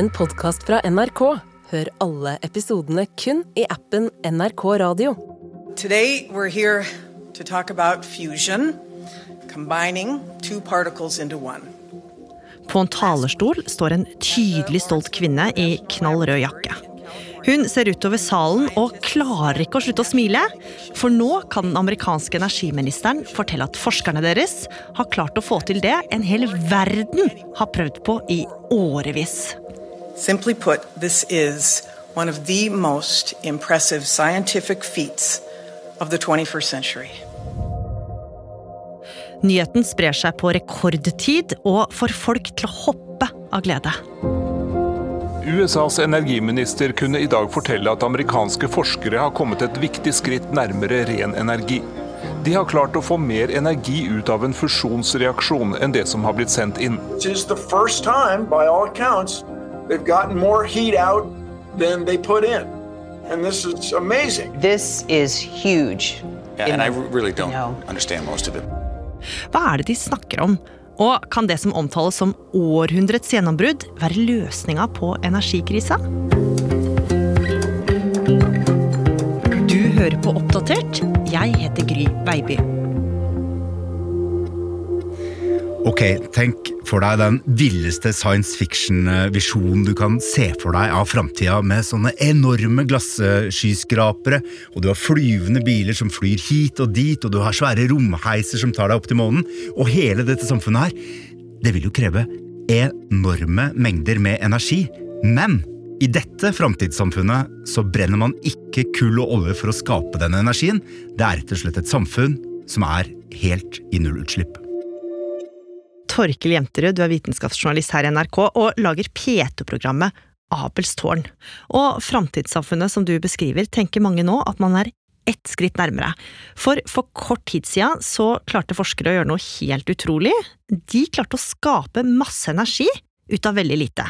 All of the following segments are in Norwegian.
en podkast fra NRK. Hør alle episodene kun i appen NRK Radio. Today, we're here to talk about fusion, combining two particles into one. På en talerstol står en tydelig stolt kvinne i knall rød jakke. Hun ser utover salen og klarer ikke å slutte å smile. For nå kan den amerikanske energiministeren fortelle at forskerne deres har klart å få til det en hel verden har prøvd på i årevis. Simply put, this is one of the most impressive scientific feats of the 21st century. Nyheten sprer seg på rekordtid og får folk til å hoppe av glede. USAs energiminister kunne i dag fortelle at amerikanske forskere har kommet et viktig skritt nærmere ren energi. De har klart å få mer energi ut av en fusjonsreaksjon enn det som har blitt sendt inn. This is the first time, by all accounts, they've gotten more heat out than they put in. And this is amazing. This is huge. Yeah, in and I really don't you know. understand most of it. Hva er det de snakker om? Og kan det som omtales som århundrets gjennombrudd, være løsninga på energikrisa? Du hører på Oppdatert. Jeg heter Gry Baby. Ok, tenk for deg den villeste science fiction-visjonen du kan se for deg av framtida, med sånne enorme glasskyskrapere, og du har flyvende biler som flyr hit og dit, og du har svære romheiser som tar deg opp til månen, og hele dette samfunnet her, det vil jo kreve enorme mengder med energi. Men i dette framtidssamfunnet så brenner man ikke kull og olje for å skape denne energien. Det er rett og slett et samfunn som er helt i nullutslipp. Torkel Jenterud, du er vitenskapsjournalist her i NRK og lager P2-programmet Abels tårn. Og framtidssamfunnet som du beskriver, tenker mange nå at man er ett skritt nærmere. For for kort tid siden så klarte forskere å gjøre noe helt utrolig. De klarte å skape masse energi ut av veldig lite.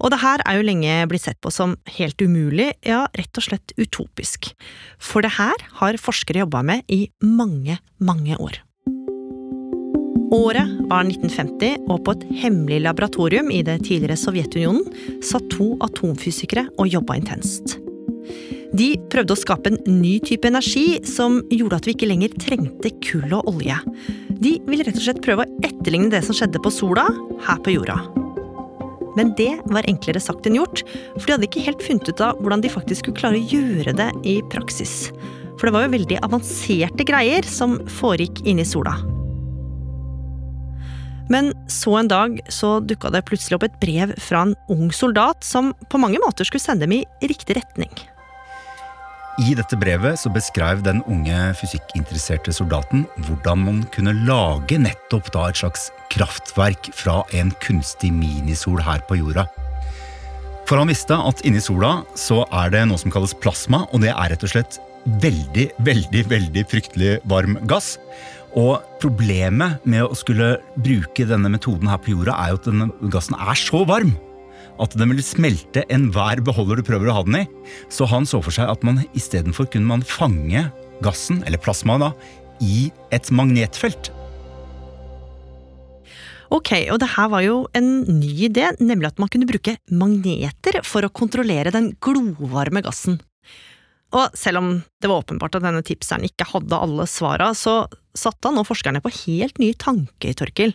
Og det her er jo lenge blitt sett på som helt umulig, ja, rett og slett utopisk. For det her har forskere jobba med i mange, mange år. Året var 1950, og på et hemmelig laboratorium i det tidligere Sovjetunionen satt to atomfysikere og jobba intenst. De prøvde å skape en ny type energi som gjorde at vi ikke lenger trengte kull og olje. De ville rett og slett prøve å etterligne det som skjedde på sola, her på jorda. Men det var enklere sagt enn gjort, for de hadde ikke helt funnet ut av hvordan de faktisk skulle klare å gjøre det i praksis. For det var jo veldig avanserte greier som foregikk inni sola. Men så en dag så dukka det plutselig opp et brev fra en ung soldat som på mange måter skulle sende dem i riktig retning. I dette brevet så beskrev den unge fysikkinteresserte soldaten hvordan man kunne lage nettopp da et slags kraftverk fra en kunstig minisol her på jorda. For han visste at inni sola så er det noe som kalles plasma, og det er rett og slett veldig, veldig, veldig fryktelig varm gass. Og problemet med å skulle bruke denne metoden her på jorda, er jo at denne gassen er så varm at den vil smelte enhver beholder du prøver å ha den i. Så han så for seg at man istedenfor kunne man fange gassen, eller plasmaet da, i et magnetfelt. Ok, og det her var jo en ny idé, nemlig at man kunne bruke magneter for å kontrollere den glovarme gassen. Og selv om det var åpenbart at denne tipseren ikke hadde alle svara, så satte han nå forskerne på helt nye tanker, Torkil.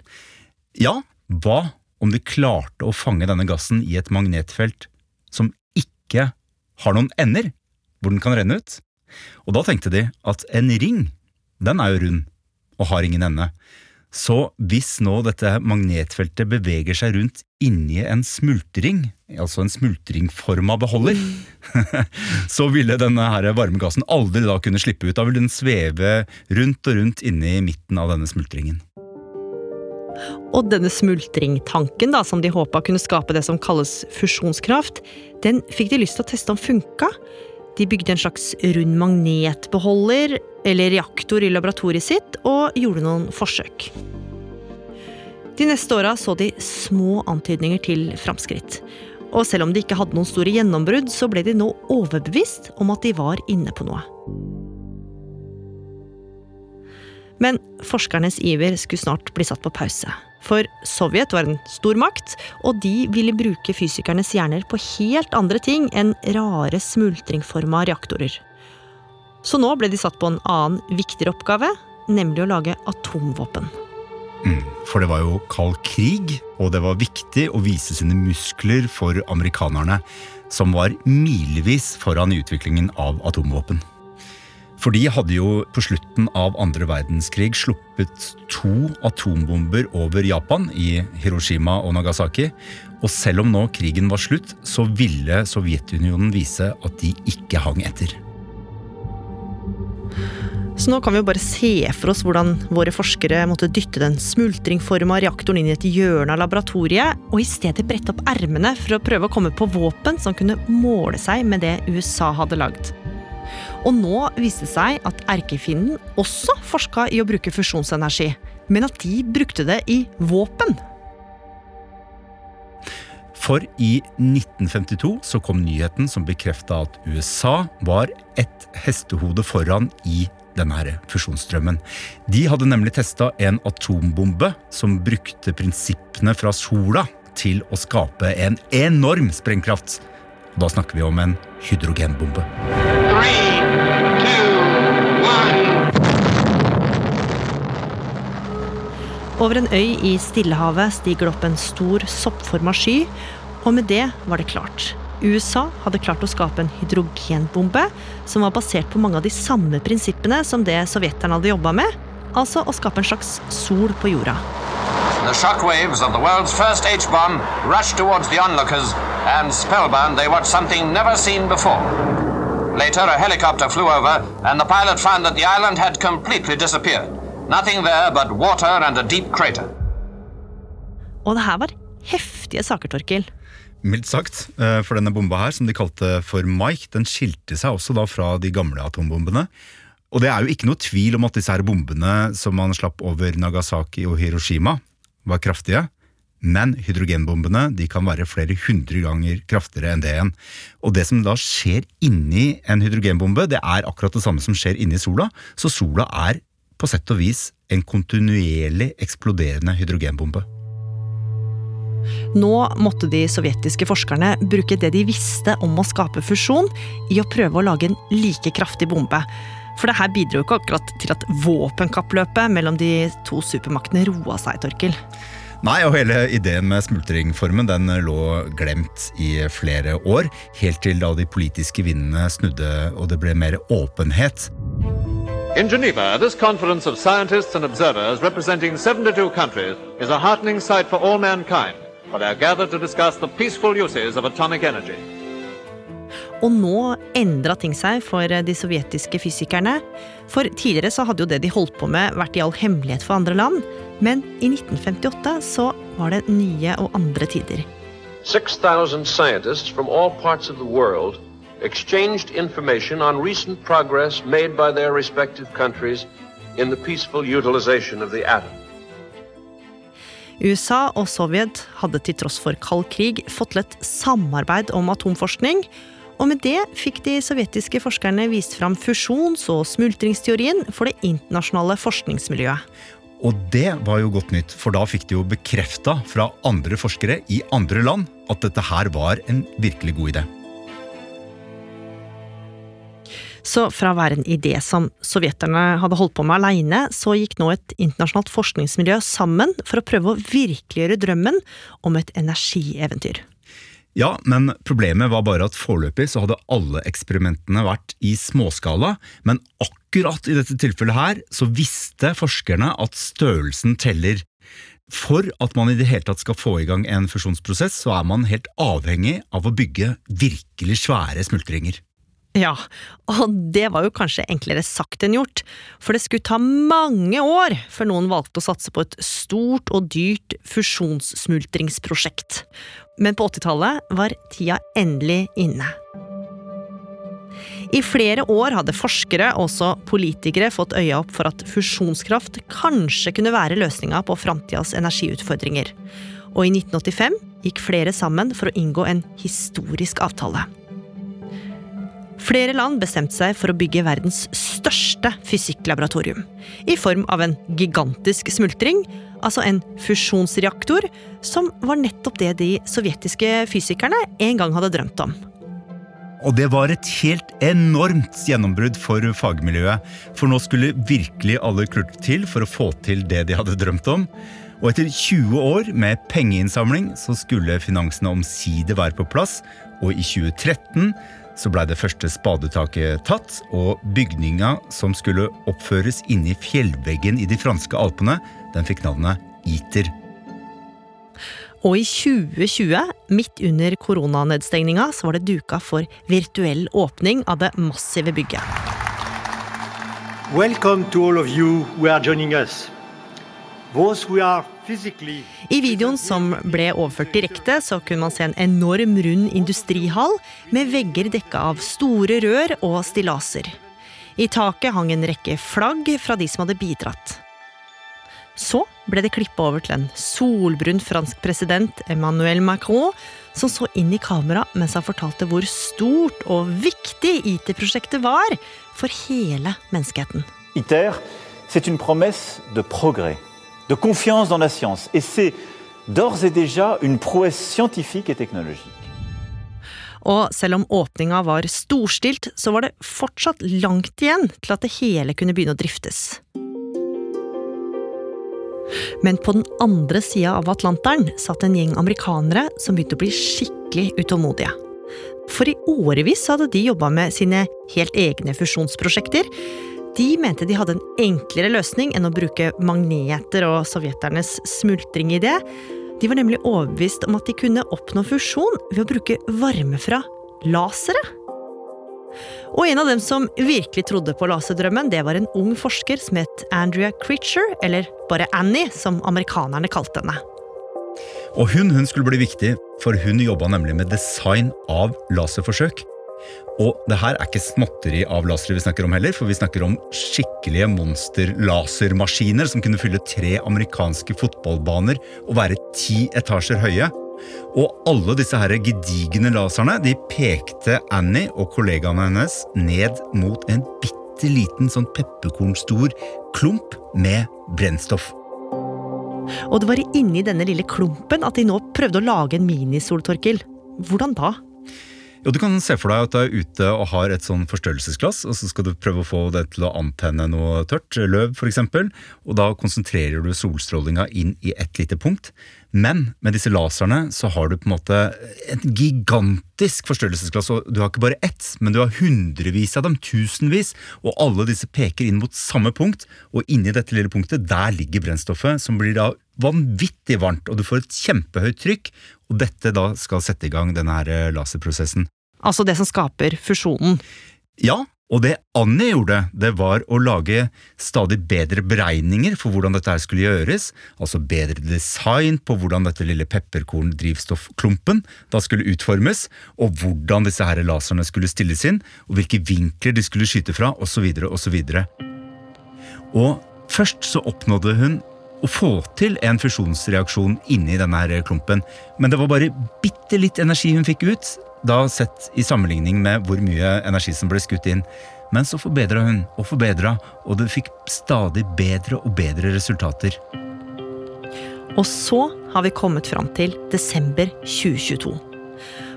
Ja, hva om de klarte å fange denne gassen i et magnetfelt som ikke har noen ender, hvor den kan renne ut? Og da tenkte de at en ring, den er jo rund og har ingen ende. Så hvis nå dette magnetfeltet beveger seg rundt inni en smultring, altså en smultringforma beholder, så ville denne her varmegassen aldri da kunne slippe ut. Da ville den sveve rundt og rundt inni midten av denne smultringen. Og denne smultringtanken, da, som de håpa kunne skape det som kalles fusjonskraft, den fikk de lyst til å teste om funka. De bygde en slags rund magnetbeholder, eller reaktor, i laboratoriet sitt, og gjorde noen forsøk. De neste åra så de små antydninger til framskritt. Og selv om de ikke hadde noen store gjennombrudd, så ble de nå overbevist om at de var inne på noe. Men forskernes iver skulle snart bli satt på pause. For Sovjet var en stormakt, og de ville bruke fysikernes hjerner på helt andre ting enn rare smultringforma reaktorer. Så nå ble de satt på en annen, viktigere oppgave, nemlig å lage atomvåpen. Mm, for det var jo kald krig, og det var viktig å vise sine muskler for amerikanerne, som var milevis foran i utviklingen av atomvåpen. For de hadde jo på slutten av andre verdenskrig sluppet to atombomber over Japan, i Hiroshima og Nagasaki. Og selv om nå krigen var slutt, så ville Sovjetunionen vise at de ikke hang etter. Så nå kan vi jo bare se for oss hvordan våre forskere måtte dytte den smultringforma reaktoren inn i et hjørne av laboratoriet, og i stedet brette opp ermene for å prøve å komme på våpen som kunne måle seg med det USA hadde lagd. Og nå viste det seg at erkefienden også forska i å bruke fusjonsenergi, men at de brukte det i våpen. For i 1952 så kom nyheten som bekrefta at USA var ett hestehode foran i denne fusjonsstrømmen. De hadde nemlig testa en atombombe som brukte prinsippene fra sola til å skape en enorm sprengkraft. Da snakker vi om en hydrogenbombe. Over en øy i Stillehavet stiger det opp en stor soppforma sky, og med det var det klart. USA hadde klart å skape en hydrogenbombe som var basert på mange av de samme prinsippene som det sovjeterne hadde jobba med, altså å skape en slags sol på jorda. The shockwaves of the world's first H-bomb rushed towards the onlookers, and spellbound they watched something never seen before. Later, a helicopter flew over, and the pilot found that the island had completely disappeared. Nothing there but water and a deep crater. Og det her var heftige saker, Torkil. Mildt sagt. Eh, for denne bomba her, som de kalte for Mike, den skilte seg også da fra de gamle atombombene. Og det er jo ikke noe tvil om at disse her bombene som man slapp over Nagasaki og Hiroshima, var kraftige, men hydrogenbombene de kan være flere hundre ganger kraftigere enn det igjen. Og det som da skjer inni en hydrogenbombe, det er akkurat det samme som skjer inni sola. Så sola er på sett og vis en kontinuerlig eksploderende hydrogenbombe. Nå måtte de sovjetiske forskerne bruke det de visste om å skape fusjon, i å prøve å lage en like kraftig bombe. For det her bidro ikke akkurat til at våpenkappløpet mellom de to supermaktene roa seg, Torkil. Nei, og hele ideen med smultringformen den lå glemt i flere år. Helt til da de politiske vindene snudde og det ble mer åpenhet. In Geneva, this conference of scientists and observers representing 72 countries is a heartening sight for all mankind, for they are gathered to discuss the peaceful uses of atomic energy. Og nå endra ting seg for de sovjetiske fysikerne. For tidligere så hadde jo det de holdt på med, vært i all hemmelighet for andre land. Men i 1958 så var det nye og andre tider. 6000 exchanged information on recent progress made by their respective countries in the peaceful utilization of the atom. USA og Sovjet hadde til tross for kald krig fått til et samarbeid om atomforskning, og med det fikk de sovjetiske forskerne vist fram fusjons- og smultringsteorien for det internasjonale forskningsmiljøet. Og det var jo godt nytt, for da fikk de jo bekrefta fra andre forskere i andre land at dette her var en virkelig god idé. Så fra å være en idé som sovjeterne hadde holdt på med aleine, så gikk nå et internasjonalt forskningsmiljø sammen for å prøve å virkeliggjøre drømmen om et energieventyr. Ja, men problemet var bare at foreløpig så hadde alle eksperimentene vært i småskala, men akkurat i dette tilfellet her så visste forskerne at størrelsen teller. For at man i det hele tatt skal få i gang en fusjonsprosess, så er man helt avhengig av å bygge virkelig svære smultringer. Ja, og det var jo kanskje enklere sagt enn gjort, for det skulle ta mange år før noen valgte å satse på et stort og dyrt fusjonssmultringsprosjekt. Men på 80-tallet var tida endelig inne. I flere år hadde forskere, og også politikere, fått øya opp for at fusjonskraft kanskje kunne være løsninga på framtidas energiutfordringer. Og i 1985 gikk flere sammen for å inngå en historisk avtale. Flere land bestemte seg for å bygge verdens største fysikklaboratorium. I form av en gigantisk smultring, altså en fusjonsreaktor, som var nettopp det de sovjetiske fysikerne en gang hadde drømt om. Og det var et helt enormt gjennombrudd for fagmiljøet. For nå skulle virkelig alle klurte til for å få til det de hadde drømt om. Og etter 20 år med pengeinnsamling så skulle finansene omsider være på plass, og i 2013 så blei det første spadetaket tatt, og bygninga som skulle oppføres inni fjellveggen i de franske alpene, den fikk navnet ITER. Og i 2020, midt under koronanedstengninga, så var det duka for virtuell åpning av det massive bygget. Welcome to all of you who are joining us. Those who are I videoen som ble overført direkte, så kunne man se en enorm rund industrihall med vegger dekka av store rør og stillaser. I taket hang en rekke flagg fra de som hadde bidratt. Så ble det klippa over til en solbrun fransk president, Emmanuel Macron, som så inn i kamera mens han fortalte hvor stort og viktig IT-prosjektet var for hele menneskeheten. ITER, c'est une promesse de progrès, de confiance dans la science. Et c'est d'ores et déjà une prouesse scientifique et technologique. Og selv om åpninga var storstilt, så var det fortsatt langt igjen til at det hele kunne begynne å driftes. Men på den andre sida av Atlanteren satt en gjeng amerikanere som begynte å bli skikkelig utålmodige. For i årevis hadde de jobba med sine helt egne fusjonsprosjekter. De mente de hadde en enklere løsning enn å bruke magneter og sovjeternes smultringidé. De var nemlig overbevist om at de kunne oppnå fusjon ved å bruke varme fra lasere. Og en av dem som virkelig trodde på laserdrømmen, det var en ung forsker som het Andrea Critcher, eller bare Annie, som amerikanerne kalte henne. Og hun, hun skulle bli viktig, for hun jobba nemlig med design av laserforsøk. Og det her er ikke småtteri av lasere vi snakker om heller, for vi snakker om skikkelige monsterlasermaskiner som kunne fylle tre amerikanske fotballbaner og være ti etasjer høye. Og alle disse her gedigne laserne de pekte Annie og kollegaene hennes ned mot en bitte liten sånn pepperkornstor klump med brennstoff. Og det var inni denne lille klumpen at de nå prøvde å lage en minisoltorkel. Hvordan da? Jo, Du kan se for deg at du er ute og har et sånn forstørrelsesglass, og så skal du prøve å få det til å antenne noe tørt, løv f.eks., og da konsentrerer du solstrålinga inn i ett lite punkt. Men med disse laserne så har du på en måte et gigantisk forstørrelsesglass, og du har ikke bare ett, men du har hundrevis av dem, tusenvis, og alle disse peker inn mot samme punkt, og inni dette lille punktet, der ligger brennstoffet, som blir da vanvittig varmt, og du får et kjempehøyt trykk, og dette da skal sette i gang denne her laserprosessen. Altså det som skaper fusjonen. Ja, og det Annie gjorde, det var å lage stadig bedre beregninger for hvordan dette her skulle gjøres, altså bedre design på hvordan dette lille pepperkorndrivstoffklumpen da skulle utformes, og hvordan disse her laserne skulle stilles inn, og hvilke vinkler de skulle skyte fra, osv., osv. Og først så oppnådde hun å få til en fusjonsreaksjon inni denne klumpen, men det var bare bitte litt energi hun fikk ut, da sett i sammenligning med hvor mye energi som ble skutt inn. Men så forbedra hun og forbedra, og det fikk stadig bedre og bedre resultater. Og så har vi kommet fram til desember 2022.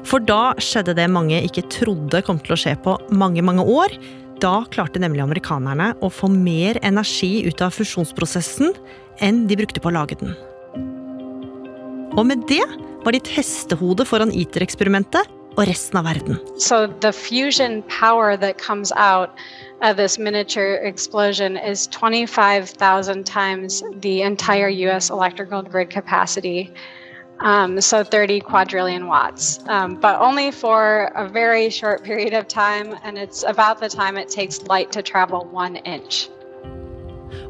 For da skjedde det mange ikke trodde kom til å skje på mange, mange år. Da klarte nemlig amerikanerne å få mer energi ut av fusjonsprosessen enn de brukte på å lage den. Og med det var de et hestehode foran ITER-eksperimentet og resten av verden. So the fusion power that comes out of this miniature explosion is 25,000 times the entire US electrical grid capacity. Um, so 30 quadrillion watts, um, but only for a very short period of time, and it's about the time it takes light to travel one inch.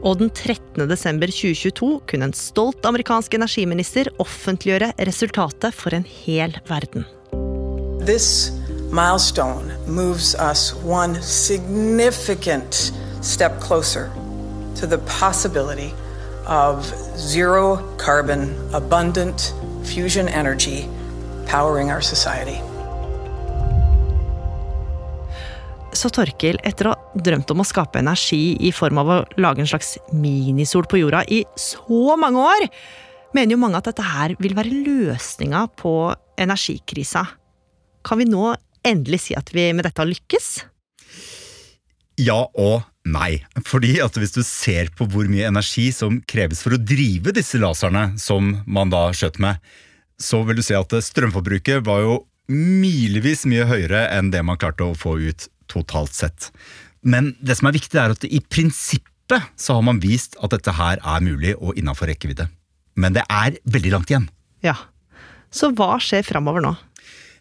Og den 13. desember 2022 kunne en stolt amerikansk energiminister offentliggjøre resultatet for en hel verden. This milestone moves us one significant step closer to the possibility of zero carbon, abundant fusion energy powering our society. Så Torkil, etter å ha drømt om å skape energi i form av å lage en slags minisol på jorda i så mange år, mener jo mange at dette her vil være løsninga på energikrisa. Kan vi nå endelig si at vi med dette har lykkes? Ja og nei. Fordi at hvis du ser på hvor mye energi som kreves for å drive disse laserne som man da skjøt med, så vil du se at strømforbruket var jo milevis mye høyere enn det man klarte å få ut totalt sett. Men det som er viktig, er at i prinsippet så har man vist at dette her er mulig og innafor rekkevidde. Men det er veldig langt igjen. Ja. Så hva skjer framover nå?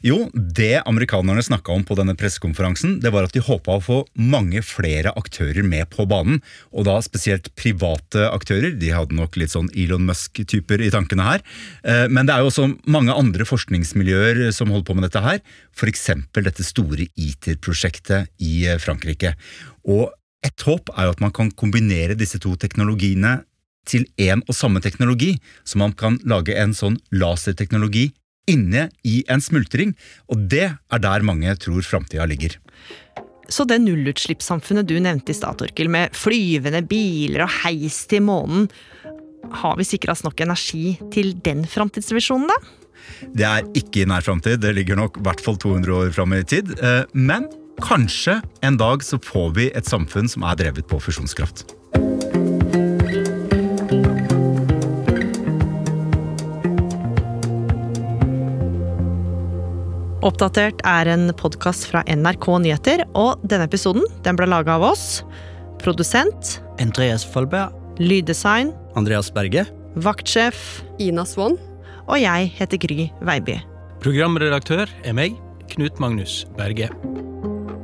Jo, det amerikanerne snakka om på denne pressekonferansen, det var at de håpa å få mange flere aktører med på banen. Og da spesielt private aktører. De hadde nok litt sånn Elon Musk-typer i tankene her. Eh, men det er jo også mange andre forskningsmiljøer som holder på med dette her. F.eks. dette store ITER-prosjektet i eh, Frankrike. Og et håp er jo at man kan kombinere disse to teknologiene til én og samme teknologi, så man kan lage en sånn laserteknologi inne i en smultring, og det er der mange tror framtida ligger. Så det nullutslippssamfunnet du nevnte i stad, Torkil, med flyvende biler og heis til månen, har vi sikra oss nok energi til den framtidsvisjonen, da? Det er ikke i nær framtid, det ligger nok i hvert fall 200 år fram i tid. Eh, men kanskje en dag så får vi et samfunn som er drevet på fusjonskraft. Oppdatert er en podkast fra NRK Nyheter, og denne episoden den ble laga av oss. Produsent Andreas Folberg. Lyddesign Andreas Berge. Vaktsjef Ina Swann. Og jeg heter Gry Veiby. Programredaktør er meg, Knut Magnus Berge.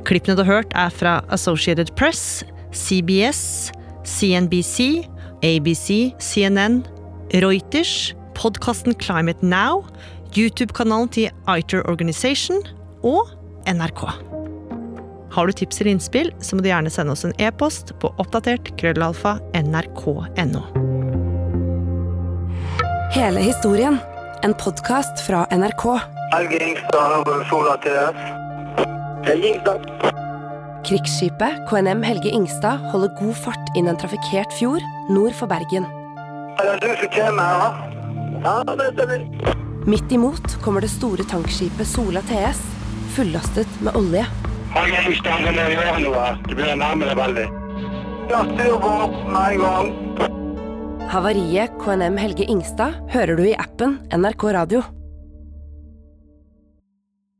Klippene du har hørt, er fra Associated Press, CBS, CNBC, ABC, CNN, Reuters, podkasten Climate Now, YouTube-kanalen til ITER Organization og NRK. Har du tips eller innspill, så må du gjerne sende oss en e-post på oppdatert krøllalfa nrk.no. Hele historien. En podkast fra NRK. Helge Ingstad, Sola TS. Helge Ingstad. Krigsskipet KNM Helge Ingstad holder god fart inn en trafikkert fjord nord for Bergen. Er det du som kommer her? Ja, det stemmer. Midt imot kommer det store tankskipet Sola TS, fullastet med olje. Havariet KNM Helge Ingstad hører du i appen NRK Radio.